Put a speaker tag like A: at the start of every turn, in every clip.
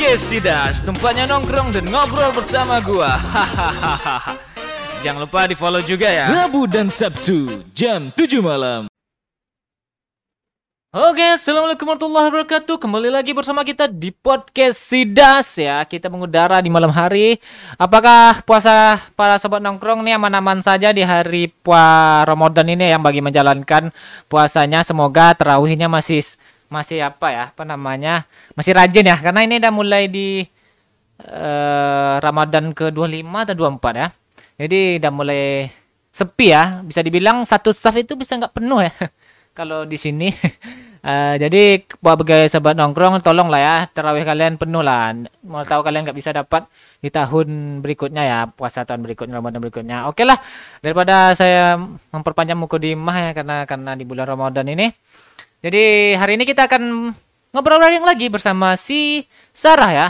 A: Podcast Sidas, tempatnya nongkrong dan ngobrol bersama gua. Hahaha. Jangan lupa di follow juga ya.
B: Rabu dan Sabtu jam 7 malam.
A: Oke, assalamualaikum warahmatullahi wabarakatuh. Kembali lagi bersama kita di podcast Sidas ya. Kita mengudara di malam hari. Apakah puasa para sobat nongkrong nih aman-aman saja di hari puasa Ramadan ini yang bagi menjalankan puasanya? Semoga terawihnya masih masih apa ya? Apa namanya? Masih rajin ya. Karena ini udah mulai di eh, Ramadan ke-25 atau 24 ya. Jadi udah mulai sepi ya. Bisa dibilang satu staff itu bisa nggak penuh ya. kalau di sini. Eh, jadi sebagai sahabat nongkrong tolonglah ya terawih kalian penuh lah. Mau tahu kalian nggak bisa dapat di tahun berikutnya ya puasa tahun berikutnya Ramadan berikutnya. Oke lah daripada saya memperpanjang mukadimah ya karena karena di bulan Ramadan ini. Jadi hari ini kita akan ngobrol yang lagi bersama si Sarah ya.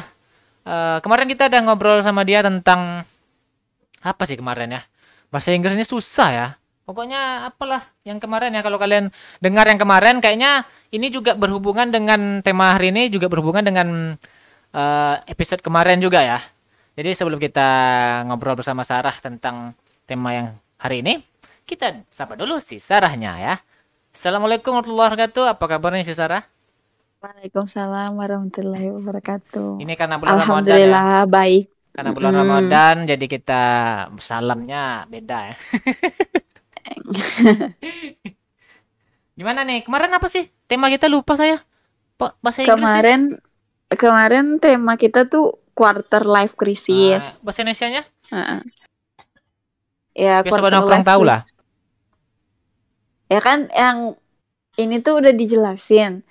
A: Eh, kemarin kita udah ngobrol sama dia tentang apa sih kemarin ya? Bahasa Inggrisnya susah ya. Pokoknya apalah yang kemarin ya kalau kalian dengar yang kemarin kayaknya ini juga berhubungan dengan tema hari ini juga berhubungan dengan eh, episode kemarin juga ya. Jadi sebelum kita ngobrol bersama Sarah tentang tema yang hari ini, kita sapa dulu si Sarahnya ya. Assalamualaikum warahmatullahi wabarakatuh. Apa kabarnya si Sarah?
C: Waalaikumsalam warahmatullahi wabarakatuh.
A: Ini karena bulan Ramadan ya.
C: Alhamdulillah baik.
A: Karena bulan
C: Mm.
A: Ramadan jadi kita salamnya beda ya. Gimana nih? Kemarin apa sih? Tema kita lupa saya. Pak bahasa Inggris ya?
C: Kemarin kemarin tema kita tuh quarter life crisis.
A: Ah, bahasa Indonesianya?
C: Heeh. Ya,
A: Biar sobat nongkrong
C: life
A: tahu lah.
C: Ya kan yang ini tuh udah dijelasin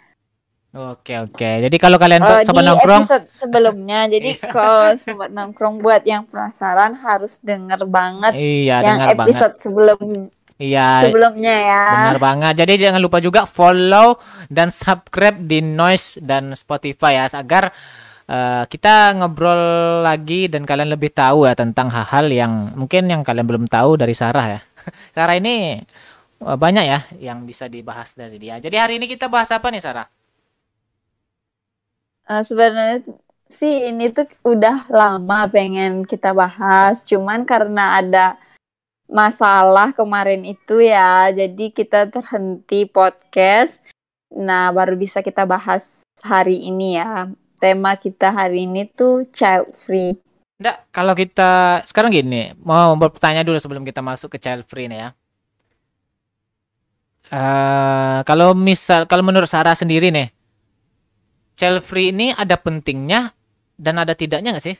A: Oke oke. Jadi kalau kalian
C: Eh,
A: sobat
C: di
A: nongkrong,
C: episode sebelumnya. Jadi kalau sobat nongkrong buat yang penasaran harus denger banget
A: iya
C: yang
A: banget.
C: episode sebelum
A: Iya,
C: sebelumnya ya.
A: benar banget. Jadi jangan lupa juga follow dan subscribe di Noise dan Spotify ya agar eh, kita ngobrol lagi dan kalian lebih tahu ya tentang hal-hal yang mungkin yang kalian belum tahu dari Sarah ya. Sarah ini banyak ya yang bisa dibahas dari dia. Jadi hari ini kita bahas apa nih Sarah?
C: Eh, sebenarnya sih ini tuh udah lama pengen kita bahas, cuman karena ada masalah kemarin itu ya, jadi kita terhenti podcast. Nah, baru bisa kita bahas hari ini ya. Tema kita hari ini tuh child free.
A: Nggak, kalau kita sekarang gini, mau bertanya dulu sebelum kita masuk ke child free nih ya. Eh, kalau misal, kalau menurut Sarah sendiri nih, child free ini ada pentingnya dan ada tidaknya nggak sih?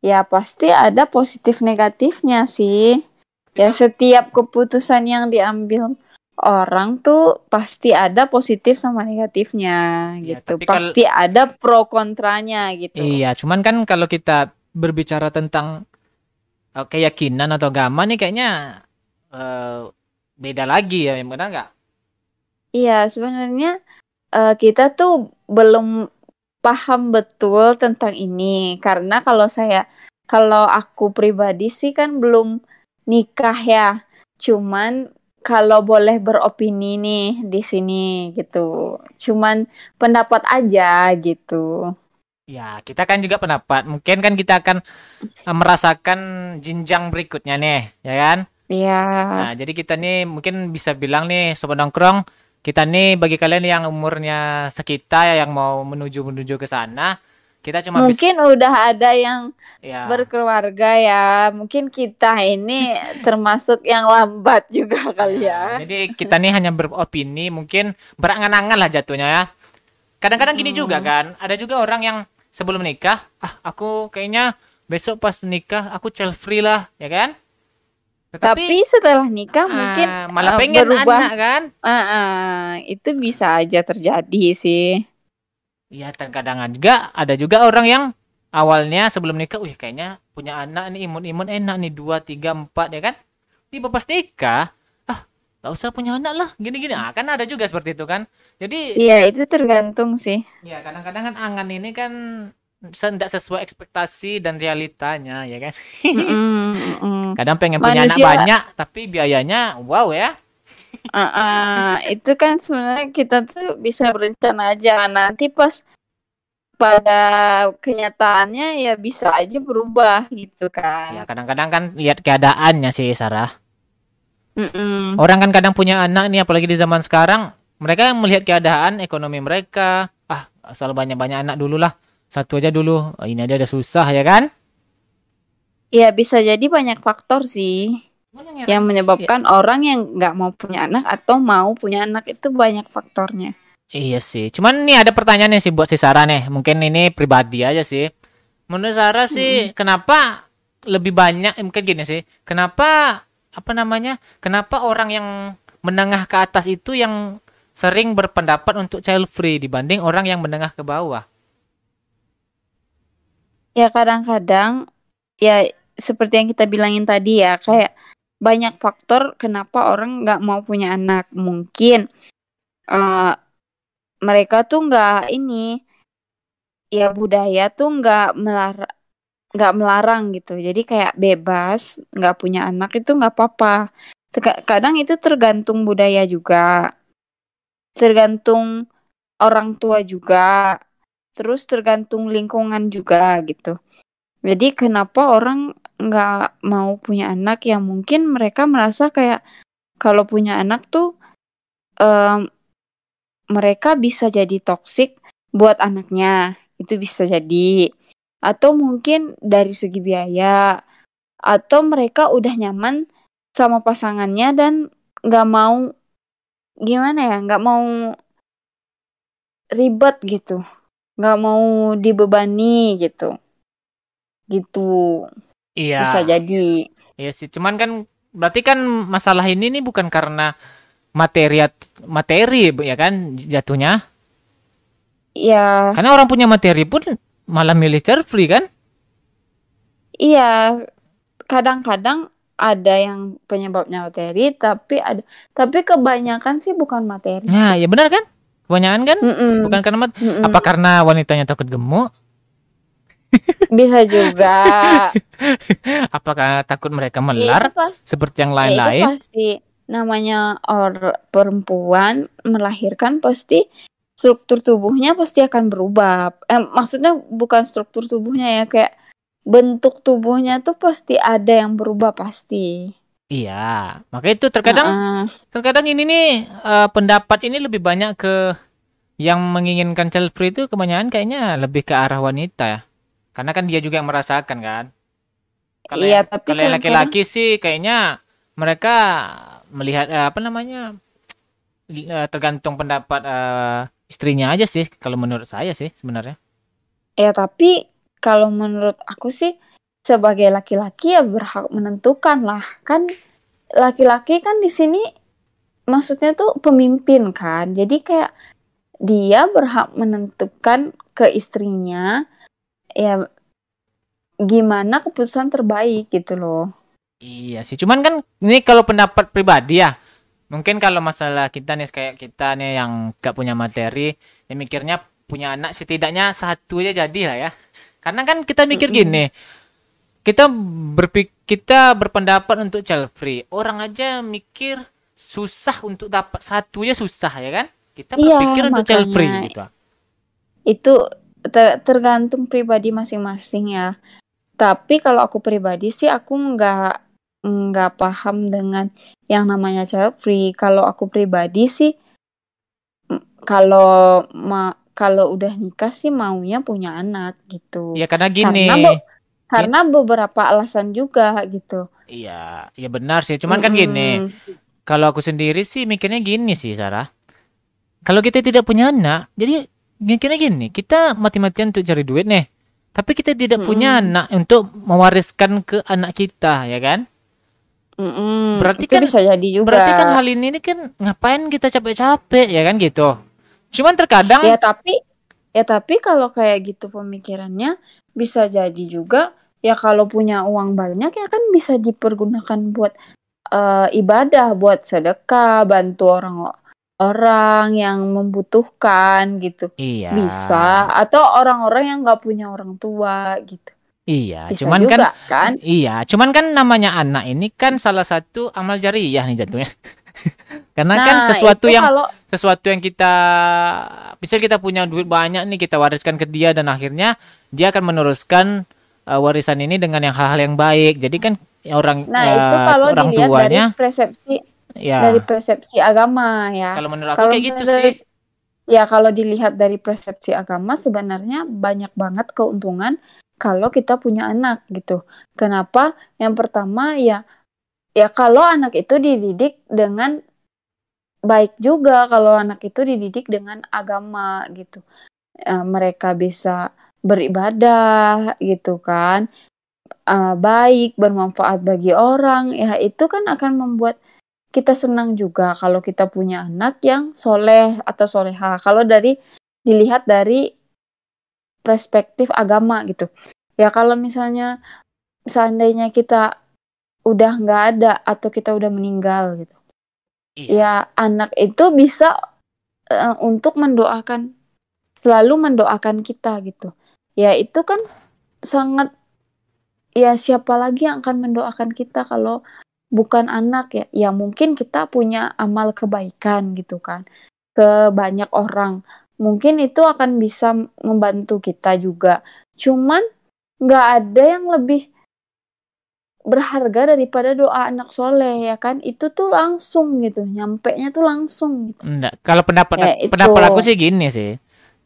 C: Ya, pasti ada positif negatifnya sih. Ya, setiap keputusan yang diambil orang tuh pasti ada positif sama negatifnya
A: Ya,
C: gitu. Pasti ada pro kontranya gitu.
A: Iya, cuman kan kalau kita berbicara tentang eh, keyakinan atau agama nih kayaknya eh, beda lagi ya, benar nggak?
C: Iya, sebenarnya eh, kita tuh belum paham betul tentang ini karena kalau saya kalau aku pribadi sih kan belum nikah ya. Cuman kalau boleh beropini nih di sini gitu. Cuman pendapat aja gitu.
A: Ya, kita kan juga pendapat. Mungkin kan kita akan eh, merasakan jenjang berikutnya nih, ya kan?
C: Iya.
A: Nah, jadi kita nih mungkin bisa bilang nih sobat nongkrong, kita nih bagi kalian yang umurnya sekitar yang mau menuju menuju ke sana, kita cuma bisa
C: Mungkin udah ada yang
A: ya.
C: berkeluarga ya. Mungkin kita ini termasuk yang lambat juga kali ya.
A: Jadi kita nih hanya beropini, mungkin berangan-angan lah jatuhnya ya. Kadang-kadang gini juga kan, ada juga orang yang sebelum nikah, ah aku kayaknya besok pas nikah aku child free lah, ya kan?
C: Tapi setelah nikah
A: ah,
C: mungkin
A: malah
C: eh,
A: pengen
C: berubah.
A: anak kan?
C: Ah, ah, itu bisa aja terjadi sih.
A: Iya, terkadang juga ada juga orang yang awalnya sebelum nikah, wih kayaknya punya anak nih imun-imun enak nih dua tiga empat ya kan? Tiba pas nikah, ah nggak usah punya anak lah, gini-gini. Ah kan ada juga seperti itu kan? Jadi
C: Iya, itu tergantung sih.
A: ya kadang-kadang kan angan ini kan tidak sesuai ekspektasi dan realitanya ya kan?
C: Mm-mm, mm-mm.
A: Kadang pengen punya anak
C: Manusia-
A: banyak tapi biayanya wow ya.
C: Ah, ah, itu kan sebenarnya kita tuh bisa berencana aja nanti pas pada kenyataannya ya bisa aja berubah gitu
A: Ya
C: kan.
A: kadang-kadang kan lihat keadaannya sih Sarah.
C: Mm-mm.
A: Orang kan kadang punya anak nih apalagi di zaman sekarang, mereka melihat keadaan ekonomi mereka, ah asal banyak-banyak anak dulu lah. Satu aja dulu, Oh, ini aja udah susah ya kan?
C: Ya bisa jadi banyak faktor sih yang menyebabkan orang yang nggak mau punya anak atau mau punya anak itu banyak faktornya.
A: Iya sih. Cuman nih ada pertanyaan nih sih buat si Sarah nih. Mungkin ini pribadi aja sih. Menurut Sarah sih kenapa lebih banyak eh, mungkin gini sih. Kenapa apa namanya? Kenapa orang yang menengah ke atas itu yang sering berpendapat untuk child free dibanding orang yang menengah ke bawah?
C: Ya kadang-kadang ya seperti yang kita bilangin tadi ya kayak banyak faktor kenapa orang nggak mau punya anak. Mungkin eh, mereka tuh nggak ini ya budaya tuh nggak melarang nggak melarang gitu. Jadi kayak bebas nggak punya anak itu nggak apa-apa. Kadang itu tergantung budaya juga, tergantung orang tua juga, terus tergantung lingkungan juga gitu. Jadi kenapa orang nggak mau punya anak? Ya mungkin mereka merasa kayak kalau punya anak tuh em, mereka bisa jadi toksik buat anaknya. Itu bisa jadi. Atau mungkin dari segi biaya. Atau mereka udah nyaman sama pasangannya dan nggak mau gimana ya nggak mau ribet gitu nggak mau dibebani gitu gitu
A: Iya.
C: bisa jadi
A: Iya sih. Cuman kan berarti kan masalah ini nih bukan karena materi at- materi ya kan jatuhnya.
C: ya
A: Karena orang punya materi pun malah milih free kan?
C: iya kadang-kadang ada yang penyebabnya materi tapi ada tapi kebanyakan sih bukan materi
A: Nah, ya benar kan? Kebanyakan kan?
C: Mm-mm.
A: Bukan karena mat-
C: Mm-mm.
A: apa karena wanitanya takut gemuk?
C: bisa juga
A: Apa karena takut mereka melar seperti yang
C: ya,
A: lain-lain?
C: pasti namanya or perempuan melahirkan pasti struktur tubuhnya pasti akan berubah eh, maksudnya bukan struktur tubuhnya ya kayak bentuk tubuhnya tuh pasti ada yang berubah pasti
A: Iya, maka itu terkadang
C: Heeh.
A: terkadang ini nih eh, pendapat ini lebih banyak ke yang menginginkan child free itu kebanyakan kayaknya lebih ke arah wanita ya. Karena kan dia juga yang merasakan kan. Kalau
C: Iya, tapi
A: kalau laki-laki sih kayaknya mereka melihat eh, apa namanya eh, tergantung pendapat eh, istrinya aja sih kalau menurut saya sih sebenarnya.
C: Ya tapi kalau menurut aku sih sebagai laki-laki ya berhak menentukan lah kan laki-laki kan di sini maksudnya tuh pemimpin kan jadi kayak dia berhak menentukan ke istrinya ya gimana keputusan terbaik gitu loh
A: Iya sih, cuman kan ini kalau pendapat pribadi ya. Mungkin kalau masalah kita nih kayak kita nih yang gak punya materi, ya mikirnya punya anak setidaknya satu aja jadi lah ya. Karena kan kita mikir gini, kita berpik kita berpendapat untuk child free. Orang aja mikir susah untuk dapat satu aja susah ya kan? Kita
C: Iya,
A: berpikir untuk child free gitu.
C: itu te- tergantung pribadi masing-masing ya. Tapi kalau aku pribadi sih aku nggak nggak paham dengan yang namanya child free. Kalau aku pribadi sih kalau ma kalau udah nikah sih maunya punya anak gitu.
A: Ya karena gini.
C: Karena Karena beberapa alasan juga gitu.
A: Iya, ya benar sih. Cuman kan gini. Kalau aku sendiri sih mikirnya gini sih, Sarah. Kalau kita tidak punya anak, jadi mikirnya gini, kita mati-matian untuk cari duit nih. Tapi kita tidak punya
C: Mm-mm.
A: anak untuk mewariskan ke anak kita, ya kan?
C: Mm-mm.
A: Berarti
C: Itu
A: kan-
C: bisa jadi juga.
A: Berarti kan hal ini nih kan ngapain kita capek-capek, ya kan gitu. Cuman terkadang
C: Ya tapi ya tapi kalau kayak gitu pemikirannya bisa jadi juga ya kalau punya uang banyak ya kan bisa dipergunakan buat eh, ibadah, buat sedekah, bantu orang orang yang membutuhkan gitu.
A: iya.
C: Bisa atau orang-orang yang nggak punya orang tua gitu.
A: Iya,
C: Bisa
A: cuman kan
C: juga kan?
A: Iya, cuman kan namanya anak ini kan salah satu amal jariyah nih jatuhnya. Karena
C: Nah,
A: kan sesuatu yang
C: kalau
A: sesuatu yang kita misal kita punya duit banyak nih kita wariskan ke dia dan akhirnya dia akan meneruskan uh, warisan ini dengan yang hal-hal yang baik. Jadi kan orang
C: nah
A: uh,
C: itu kalau
A: orang
C: dilihat dari
A: tuanya
C: persepsi
A: ya
C: dari persepsi agama ya.
A: kalau menurut aku
C: Kalau
A: kayak gitu
C: misalnya
A: sih.
C: dari- Ya, kalau dilihat dari persepsi agama sebenarnya banyak banget keuntungan kalau kita punya anak gitu. Kenapa? Yang pertama ya ya kalau anak itu dididik dengan baik juga kalau anak itu dididik dengan agama gitu. Eh, mereka bisa beribadah gitu kan. Eh, baik, bermanfaat bagi orang, ya itu kan akan membuat kita senang juga kalau kita punya anak yang soleh atau soleha. Kalau dari dilihat dari perspektif agama gitu. Ya kalau misalnya seandainya kita udah nggak ada atau kita udah meninggal gitu.
A: Iya.
C: Ya anak itu bisa eh, untuk mendoakan selalu mendoakan kita gitu. Ya itu kan sangat ya siapa lagi yang akan mendoakan kita kalau bukan anak ya ya mungkin kita punya amal kebaikan gitu kan ke banyak orang mungkin itu akan bisa membantu kita juga cuman nggak ada yang lebih berharga daripada doa anak soleh ya kan itu tuh langsung gitu nyampe nya tuh langsung gitu
A: Enggak. Kalau pendapat
C: Ya, itu.
A: pendapat aku sih gini sih.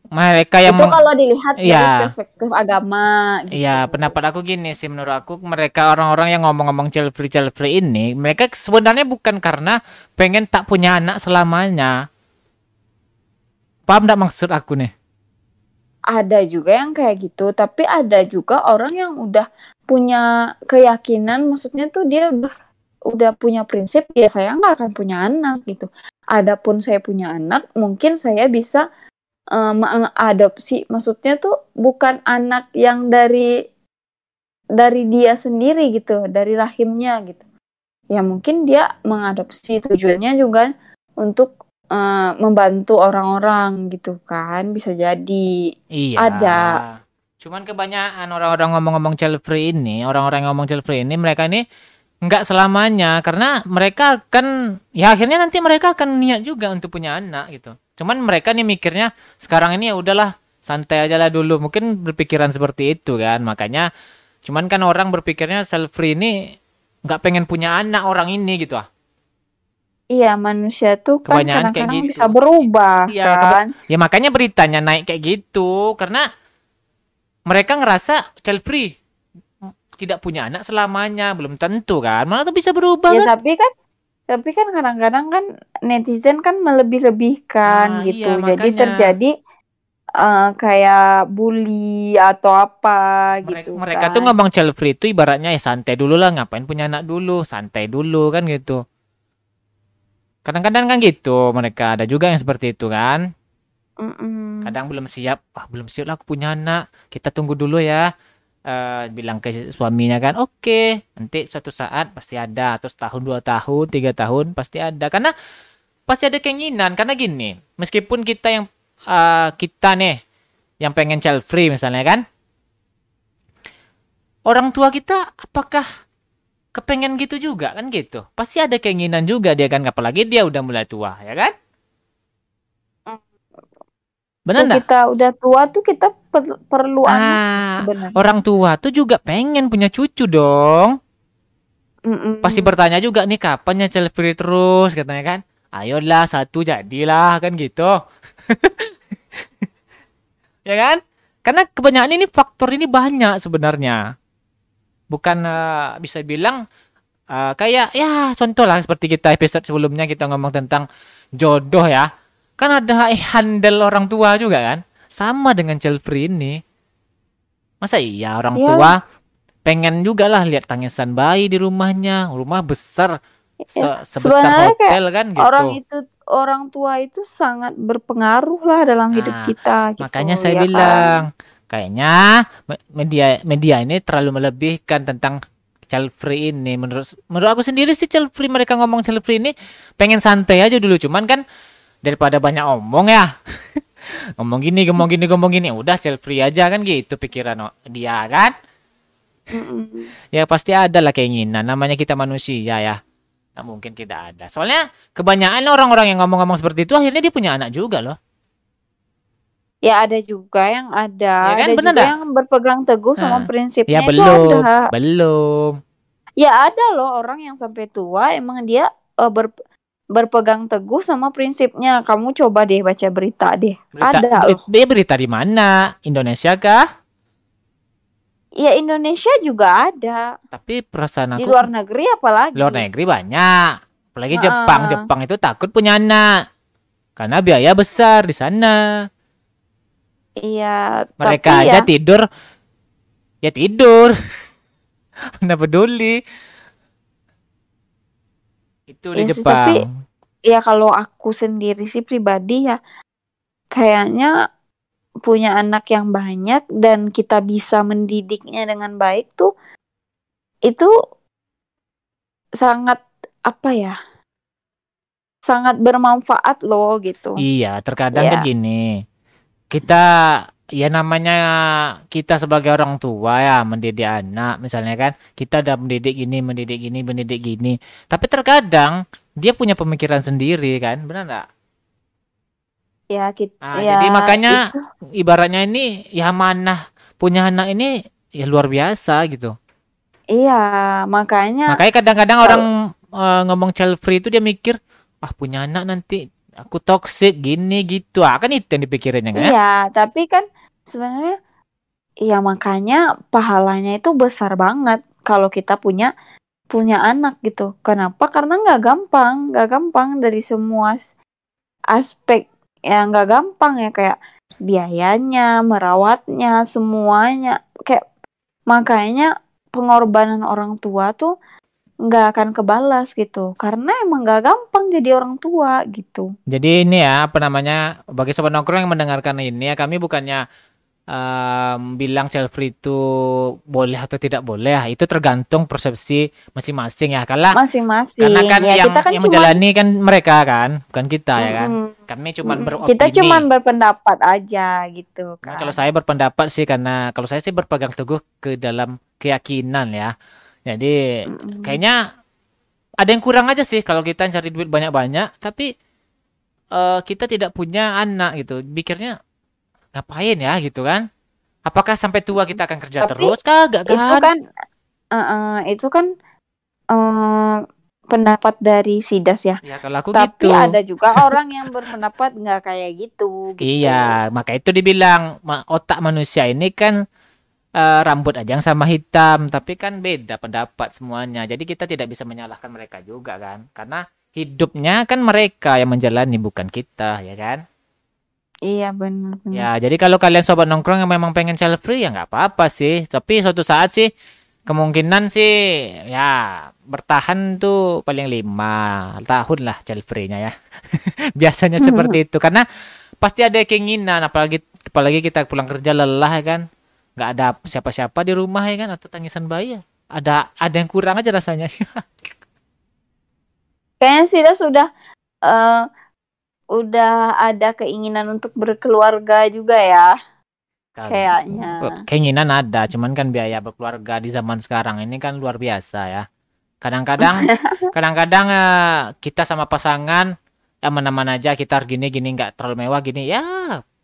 A: Mereka yang
C: itu kalau dilihat dari
A: Iya.
C: perspektif agama gitu.
A: Iya, pendapat aku gini sih menurut aku mereka orang-orang yang ngomong-ngomong child free child free ini mereka sebenarnya bukan karena pengen tak punya anak selamanya. Paham enggak maksud aku nih?
C: Ada juga yang kayak gitu tapi ada juga orang yang udah punya keyakinan maksudnya tuh dia udah udah punya prinsip ya saya nggak akan punya anak gitu. Adapun saya punya anak mungkin saya bisa eh, mengadopsi maksudnya tuh bukan anak yang dari dari dia sendiri gitu dari rahimnya gitu. Ya mungkin dia mengadopsi tujuannya juga untuk eh, membantu orang-orang gitu kan bisa jadi
A: Iya.
C: Ada.
A: Cuman kebanyakan orang-orang ngomong-ngomong child free ini, orang-orang ngomong child free ini mereka ini nggak selamanya karena mereka kan ya akhirnya nanti mereka akan niat juga untuk punya anak gitu. Cuman mereka nih mikirnya sekarang ini ya udahlah santai aja lah dulu. Mungkin berpikiran seperti itu kan. Makanya cuman kan orang berpikirnya child free ini nggak pengen punya anak orang ini gitu ah.
C: Iya manusia tuh kan
A: Kebanyakan kayak
C: kadang-kadang
A: gitu.
C: bisa berubah
A: Iya,
C: kan.
A: Ya makanya beritanya naik kayak gitu karena mereka ngerasa child free tidak punya anak selamanya belum tentu kan malah tuh bisa berubah
C: Ya
A: kan
C: tapi kan tapi kan kadang-kadang kan netizen kan melebih-lebihkan
A: Nah,
C: gitu.
A: iya,
C: Jadi
A: makanya.
C: terjadi eh, kayak bully atau apa
A: mereka,
C: gitu
A: mereka
C: kan.
A: tuh ngomong child free itu ibaratnya ya santai dulu lah ngapain punya anak dulu santai dulu kan gitu kadang-kadang kan gitu mereka ada juga yang seperti itu kan?
C: Mm-mm.
A: kadang belum siap ah belum siap lah aku punya anak. Kita tunggu dulu ya. Eh bilang ke suaminya kan oke nanti suatu saat pasti ada atau setahun dua tahun tiga tahun pasti ada. Karena pasti ada keinginan karena gini meskipun kita yang eh, kita nih yang pengen child free misalnya kan orang tua kita apakah kepengen gitu juga kan gitu pasti ada keinginan juga dia kan apalagi dia udah mulai tua ya kan benar nggak
C: kita udah tua tuh kita per- perlu anak
A: Ah,
C: sebenarnya.
A: orang tua tuh juga pengen punya cucu dong.
C: Mm-mm.
A: Pasti bertanya juga nih kapan ya free terus katanya kan. Ayolah satu jadilah kan gitu. ya kan? Karena kebanyakan ini faktor ini banyak sebenarnya. Bukan eh, bisa bilang eh, kayak ya contoh lah seperti kita episode sebelumnya kita ngomong tentang jodoh ya. Kan ada handle orang tua juga kan. Sama dengan free ini. Masa iya orang
C: Ya.
A: tua pengen juga lah lihat tangisan bayi di rumahnya, rumah besar se-
C: Ya,
A: sebesar
C: sebenarnya
A: hotel kan gitu.
C: Orang itu orang tua itu sangat berpengaruh lah dalam hidup
A: Nah,
C: kita gitu,
A: Makanya saya
C: ya kan?
A: Kayaknya me- media media ini terlalu melebihkan tentang child free ini. Menurut menurut aku sendiri sih child free mereka ngomong child free ini pengen santai aja dulu. Cuman kan daripada banyak omong ya. ngomong gini, ngomong gini, ngomong gini, udah child free aja kan gitu pikiran dia kan. Ya pasti ada lah keinginan. Namanya kita manusia ya. Nggak mungkin tidak ada. Soalnya kebanyakan orang-orang yang ngomong-ngomong seperti itu akhirnya dia punya anak juga loh.
C: Ya ada juga yang ada,
A: Ya kan,
C: ada
A: bener
C: juga
A: dah?
C: yang berpegang teguh sama
A: Nah,
C: prinsipnya
A: Ya
C: itu
A: belum,
C: ada.
A: belum.
C: Ya ada loh orang yang sampai tua emang dia eh, ber- berpegang teguh sama prinsipnya. Kamu coba deh baca berita deh.
A: Berita,
C: ada loh.
A: dia berita di mana? Indonesia kah?
C: Ya Indonesia juga ada.
A: Tapi perasaan
C: Di
A: aku
C: luar negeri apalagi.
A: luar negeri banyak. Apalagi
C: Heeh.
A: Jepang. Jepang itu takut punya anak. Karena biaya besar di sana.
C: Iya,
A: Mereka
C: tapi
A: aja
C: ya,
A: tidur ya tidur. Nggak peduli. Itu di
C: sih,
A: Jepang.
C: tapi- ya kalau aku sendiri sih pribadi ya kayaknya punya anak yang banyak dan kita bisa mendidiknya dengan baik tuh itu sangat apa ya? Sangat bermanfaat loh gitu.
A: Iya, terkadang kan
C: Iya.
A: gini. Kita ya namanya kita sebagai orang tua ya mendidik anak misalnya kan kita udah mendidik gini, mendidik gini, mendidik gini. Tapi terkadang dia punya pemikiran sendiri kan, benar nggak?
C: Ya kita
A: Ah,
C: ya
A: jadi makanya
C: itu
A: ibaratnya ini ya mana punya anak ini ya luar biasa gitu.
C: iya makanya
A: Makanya kadang-kadang orang eh, ngomong child free itu dia mikir, ah punya anak nanti aku toxic gini gitu. Ah, kan itu yang dipikirinnya kan?
C: Iya, tapi kan sebenarnya ya makanya pahalanya itu besar banget kalau kita punya punya anak gitu. Kenapa? Karena nggak gampang, nggak gampang dari semua aspek yang nggak gampang ya kayak biayanya, merawatnya, semuanya kayak makanya pengorbanan orang tua tuh nggak akan kebalas gitu karena emang nggak gampang jadi orang tua gitu.
A: Jadi ini ya apa namanya bagi sobat nongkrong yang mendengarkan ini ya kami bukannya em, bilang free itu boleh atau tidak boleh ya itu tergantung persepsi masing-masing ya karena
C: Masing-masing.
A: karena kan
C: ya
A: yang
C: kita kan
A: yang
C: cuma
A: menjalani kan mereka kan bukan kita ya kan kami cuma
C: Mm-mm.
A: beropini
C: Kita cuman berpendapat aja gitu
A: Nah,
C: kan.
A: kalau saya berpendapat sih karena kalau saya sih berpegang teguh ke dalam keyakinan ya jadi kayaknya ada yang kurang aja sih kalau kita cari duit banyak-banyak tapi eh, kita tidak punya anak gitu. Pikirnya ngapain ya? gitu kan. Apakah sampai tua kita akan kerja
C: Tapi
A: terus kagak
C: itu
A: kan?
C: kan eh, eh, itu kan eh, pendapat dari Sidas ya.
A: ya kalau aku
C: Tapi
A: gitu.
C: ada juga orang yang berpendapat nggak kayak gitu, gitu.
A: iya maka itu dibilang otak manusia ini kan eh, rambut aja yang sama hitam tapi kan beda pendapat semuanya jadi kita tidak bisa menyalahkan mereka juga kan karena hidupnya kan mereka yang menjalani bukan kita ya kan
C: Iya benar.
A: Ya, jadi kalau kalian sobat nongkrong yang memang pengen free ya nggak apa-apa sih. Tapi suatu saat sih kemungkinan sih ya bertahan tuh paling lima tahun lah child free-nya ya. Biasanya seperti itu karena pasti ada keinginan apalagi apalagi kita pulang kerja lelah ya kan. Nggak ada siapa-siapa di rumah ya kan atau tangisan bayi ya. Ada ada yang kurang aja rasanya.
C: Kayaknya Sidas sudah eh, udah ada keinginan untuk berkeluarga juga ya.
A: Kan.
C: Kayaknya.
A: Keinginan ada, cuman kan biaya berkeluarga di zaman sekarang ini kan luar biasa ya. Kadang-kadang, kadang-kadang eh, kita sama pasangan ya mana-mana aja kita harus gini gini nggak terlalu mewah gini ya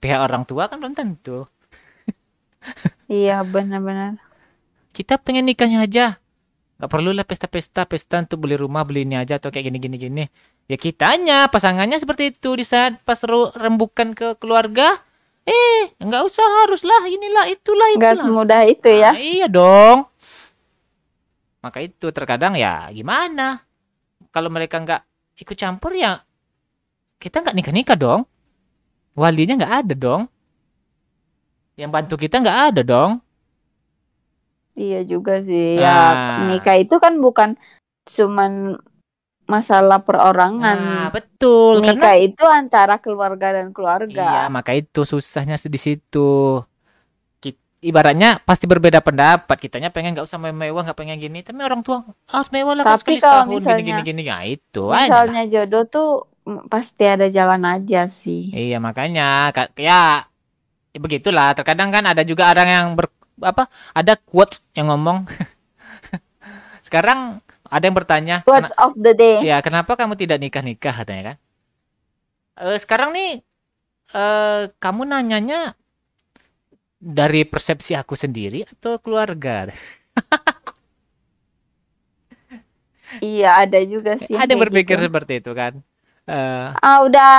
A: pihak orang tua kan belum tentu.
C: Iya benar-benar.
A: Kita pengen nikahnya aja, nggak perlu lah pesta-pesta pesta untuk beli rumah beli ini aja atau kayak gini gini. Ya kitanya pasangannya seperti itu di saat pas rembukan ke keluarga, eh nggak usah haruslah inilah itulah
C: Nggak
A: itulah.
C: semudah itu ya.
A: Nah, iya dong. Maka itu terkadang ya gimana? Kalau mereka nggak ikut campur ya kita nggak nikah-nikah dong. Walinya nggak ada dong. Yang bantu kita nggak ada dong.
C: Iya juga sih.
A: Nah.
C: Ya nikah itu kan bukan cuman masalah perorangan.
A: Nah, betul.
C: nikah
A: Karena
C: itu antara keluarga dan
A: iya,
C: keluarga.
A: maka itu susahnya di situ. Ibaratnya pasti berbeda pendapat. Kitanya pengen nggak usah mewah, nggak pengen gini. Tapi orang tua harus mewah lah
C: Tapi kalau
A: setahun
C: misalnya-
A: gini gini gini. Nah, itu aja.
C: Misalnya jodoh tuh pasti ada jalan aja sih.
A: Iya makanya ka- ya, ya begitulah. Terkadang kan ada juga orang yang ber, apa ada quotes yang ngomong sekarang ada yang bertanya,
C: Words of the day.
A: Ya, kenapa kamu tidak nikah-nikah katanya kan? Eh sekarang nih eh kamu nanyanya dari persepsi aku sendiri atau keluarga?
C: Iya, ada juga sih.
A: Ada yang berpikir
C: gitu.
A: seperti itu kan? Eh
C: Ah, udah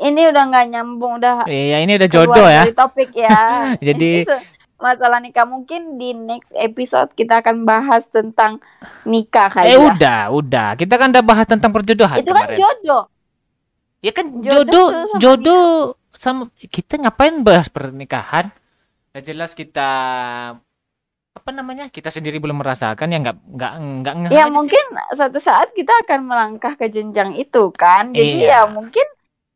C: ini udah nggak nyambung udah
A: iya ini udah jodoh ya.
C: topik ya.
A: Jadi-
C: masalah nikah mungkin di next episode kita akan bahas tentang nikah kali
A: Eh
C: ya.
A: udah, udah. Kita kan udah bahas tentang perjodohan
C: Itu kan
A: kemarin.
C: jodoh.
A: Ya kan
C: Jodoh
A: jodoh,
C: sama
A: jodoh sama kita ngapain bahas pernikahan? Ya jelas kita apa namanya? Kita sendiri belum merasakan ya nggak nggak nggak
C: Ya
A: aja sih.
C: mungkin suatu saat kita akan melangkah ke jenjang itu kan. Jadi
A: Iya.
C: ya mungkin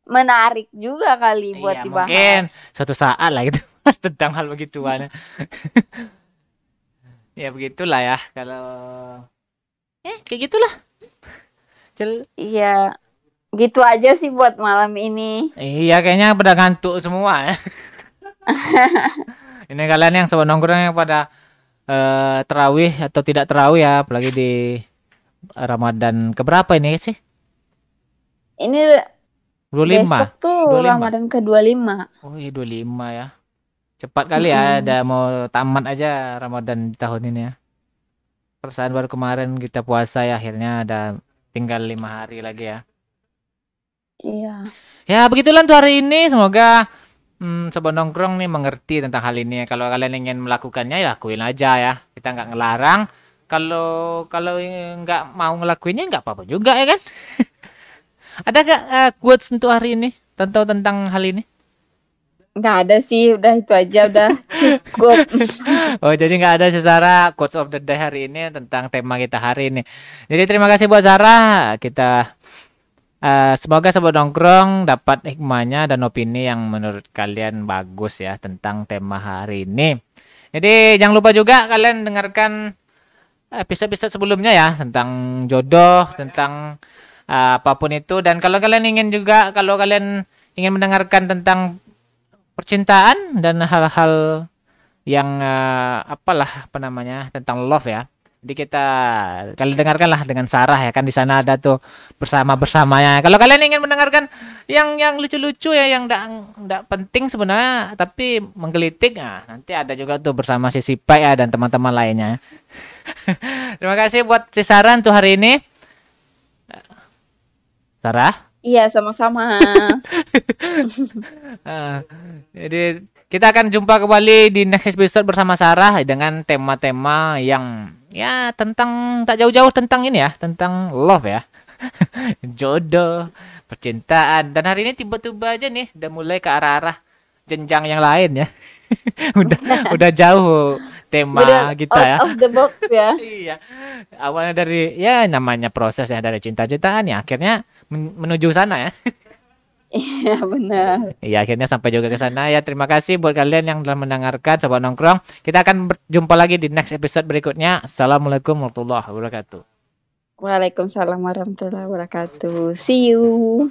C: menarik juga kali buat
A: Iya,
C: dibahas.
A: mungkin suatu saat lah kita bahas tentang hal begituan. ya begitulah ya kalau eh kayak gitulah. Cel
C: Iya. Gitu aja sih buat malam ini.
A: iya kayaknya pada ngantuk semua ya. Ini kalian yang sobat nongkrong yang pada eh terawih atau tidak terawih ya, apalagi di Ramadan keberapa ini sih?
C: Ini
A: 25.
C: besok tuh
A: 25.
C: Ramadan ke-25.
A: Oh iya 25 ya. Cepat kali ya,
C: Mm-mm.
A: udah mau tamat aja Ramadan di tahun ini ya. Perasaan baru kemarin kita puasa ya, akhirnya ada tinggal lima hari lagi ya.
C: Iya.
A: Ya begitulah untuk hari ini, semoga hmm, sobat nongkrong nih mengerti tentang hal ini. Kalau kalian ingin melakukannya ya lakuin aja ya, kita nggak ngelarang. Kalau kalau nggak mau ngelakuinnya nggak apa-apa juga ya kan. ada nggak eh, quotes untuk hari ini tentang tentang hal ini?
C: Nggak ada sih, udah itu aja udah cukup.
A: Oh, jadi nggak ada secara quotes of the day hari ini tentang tema kita hari ini. Jadi terima kasih buat Sarah. Kita eh, semoga sobat nongkrong dapat hikmahnya dan opini yang menurut kalian bagus ya tentang tema hari ini. Jadi jangan lupa juga kalian dengarkan episode-episode sebelumnya ya tentang jodoh, tentang eh, apa pun itu dan kalau kalian ingin juga kalau kalian ingin mendengarkan tentang percintaan dan hal-hal yang eh, apalah apa namanya tentang love ya. Jadi kita kalian dengarkanlah dengan Sarah ya kan di sana ada tuh bersama bersamanya. Kalau kalian ingin mendengarkan yang yang lucu-lucu ya yang enggak enggak penting sebenarnya tapi menggelitik nah, nanti ada juga tuh bersama si Sipa ya dan teman-teman lainnya. Terima kasih buat si Sarah untuk hari ini. Sarah?
C: Iya, sama-sama.
A: Ah, jadi kita akan jumpa kembali di next episode bersama Sarah dengan tema-tema yang ya tentang tak jauh-jauh tentang ini ya, tentang love ya. Jodoh, percintaan dan hari ini tiba-tiba aja nih udah mulai ke arah-arah jenjang yang lain ya. udah udah jauh tema
C: Udah
A: kita
C: out
A: ya.
C: of the box ya.
A: Iya. Awalnya dari ya namanya proses ya dari cinta-cintaan ya akhirnya men- menuju sana ya.
C: Iya, benar.
A: Iya, akhirnya sampai juga ke sana ya. Terima kasih buat kalian yang telah mendengarkan Sobat Nongkrong. Kita akan berjumpa lagi di next episode berikutnya. Assalamualaikum warahmatullahi wabarakatuh.
C: Waalaikumsalam warahmatullahi wabarakatuh. See you.